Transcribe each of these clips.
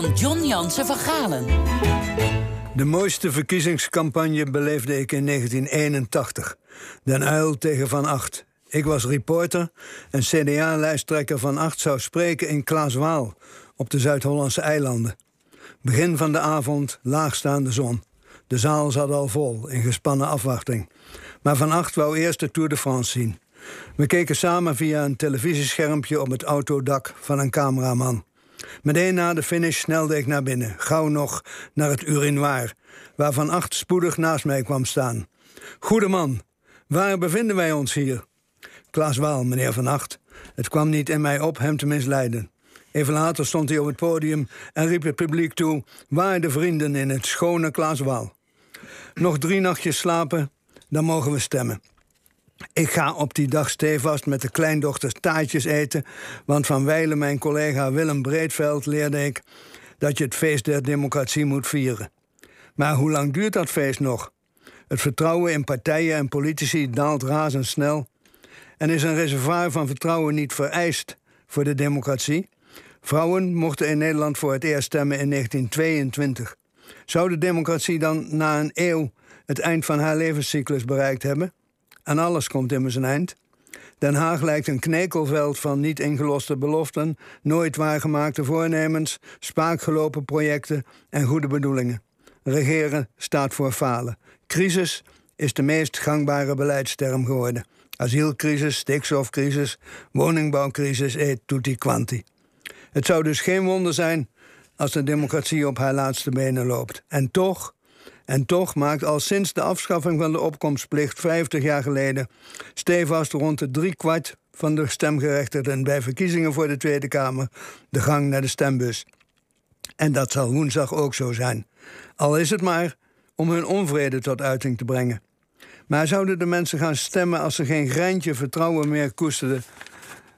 van John Jansen van Galen. De mooiste verkiezingscampagne beleefde ik in 1981. Den Uil tegen Van Acht. Ik was reporter en CDA-lijsttrekker Van Acht zou spreken in Klaaswaal op de Zuid-Hollandse eilanden. Begin van de avond, laagstaande zon. De zaal zat al vol, in gespannen afwachting. Maar Van Acht wou eerst de Tour de France zien. We keken samen via een televisieschermpje op het autodak van een cameraman. Meteen na de finish snelde ik naar binnen, gauw nog naar het urinoir, waar Van Acht spoedig naast mij kwam staan. Goede man, waar bevinden wij ons hier? Klaas Waal, meneer Van Acht. Het kwam niet in mij op hem te misleiden. Even later stond hij op het podium en riep het publiek toe: Waarde vrienden in het schone Klaas Waal. Nog drie nachtjes slapen, dan mogen we stemmen. Ik ga op die dag stevast met de kleindochters taartjes eten, want van wijlen mijn collega Willem Breedveld leerde ik dat je het feest der democratie moet vieren. Maar hoe lang duurt dat feest nog? Het vertrouwen in partijen en politici daalt razendsnel. En is een reservoir van vertrouwen niet vereist voor de democratie? Vrouwen mochten in Nederland voor het eerst stemmen in 1922. Zou de democratie dan na een eeuw het eind van haar levenscyclus bereikt hebben? En alles komt immers een eind. Den Haag lijkt een knekelveld van niet ingeloste beloften, nooit waargemaakte voornemens, spaakgelopen projecten en goede bedoelingen. Regeren staat voor falen. Crisis is de meest gangbare beleidsterm geworden. Asielcrisis, stikstofcrisis, woningbouwcrisis et tutti quanti. Het zou dus geen wonder zijn als de democratie op haar laatste benen loopt. En toch, en toch maakt al sinds de afschaffing van de opkomstplicht 50 jaar geleden stevast rond de driekwart van de stemgerechtigden bij verkiezingen voor de Tweede Kamer de gang naar de stembus. En dat zal woensdag ook zo zijn. Al is het maar om hun onvrede tot uiting te brengen. Maar zouden de mensen gaan stemmen als ze geen greintje vertrouwen meer koesterden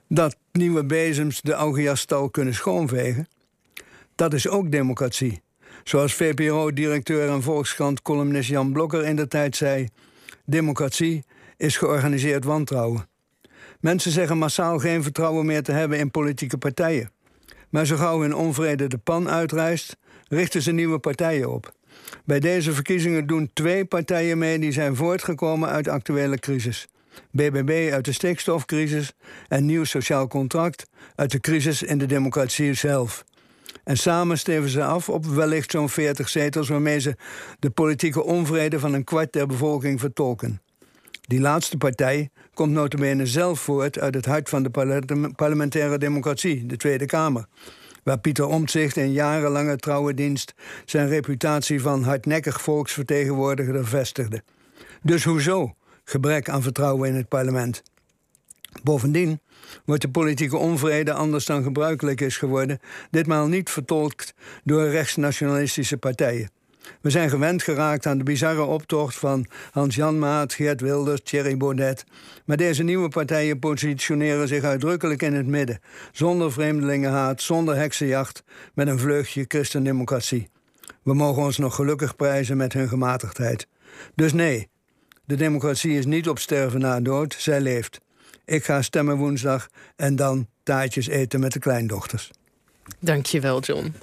dat nieuwe bezems de Augiasstal kunnen schoonvegen? Dat is ook democratie. Zoals VPRO-directeur en Volkskrant-columnist Jan Blokker in de tijd zei: Democratie is georganiseerd wantrouwen. Mensen zeggen massaal geen vertrouwen meer te hebben in politieke partijen. Maar zo gauw hun onvrede de pan uitreist, richten ze nieuwe partijen op. Bij deze verkiezingen doen twee partijen mee die zijn voortgekomen uit actuele crisis. BBB uit de stikstofcrisis en Nieuw Sociaal Contract uit de crisis in de democratie zelf. En samen steven ze af op wellicht zo'n 40 zetels waarmee ze de politieke onvrede van een kwart der bevolking vertolken. Die laatste partij komt notabene zelf voort uit het hart van de parlementaire democratie, de Tweede Kamer. Waar Pieter Omtzigt in jarenlange trouwe dienst zijn reputatie van hardnekkig volksvertegenwoordiger vestigde. Dus hoezo gebrek aan vertrouwen in het parlement? Bovendien wordt de politieke onvrede anders dan gebruikelijk is geworden, ditmaal niet vertolkt door rechtsnationalistische partijen. We zijn gewend geraakt aan de bizarre optocht van Hans Jan Maat, Geert Wilders, Thierry Baudet. Maar deze nieuwe partijen positioneren zich uitdrukkelijk in het midden. Zonder vreemdelingenhaat, zonder heksenjacht, met een vleugje christendemocratie. We mogen ons nog gelukkig prijzen met hun gematigdheid. Dus nee, de democratie is niet op sterven na dood, zij leeft. Ik ga stemmen woensdag en dan taartjes eten met de kleindochters. Dankjewel, John.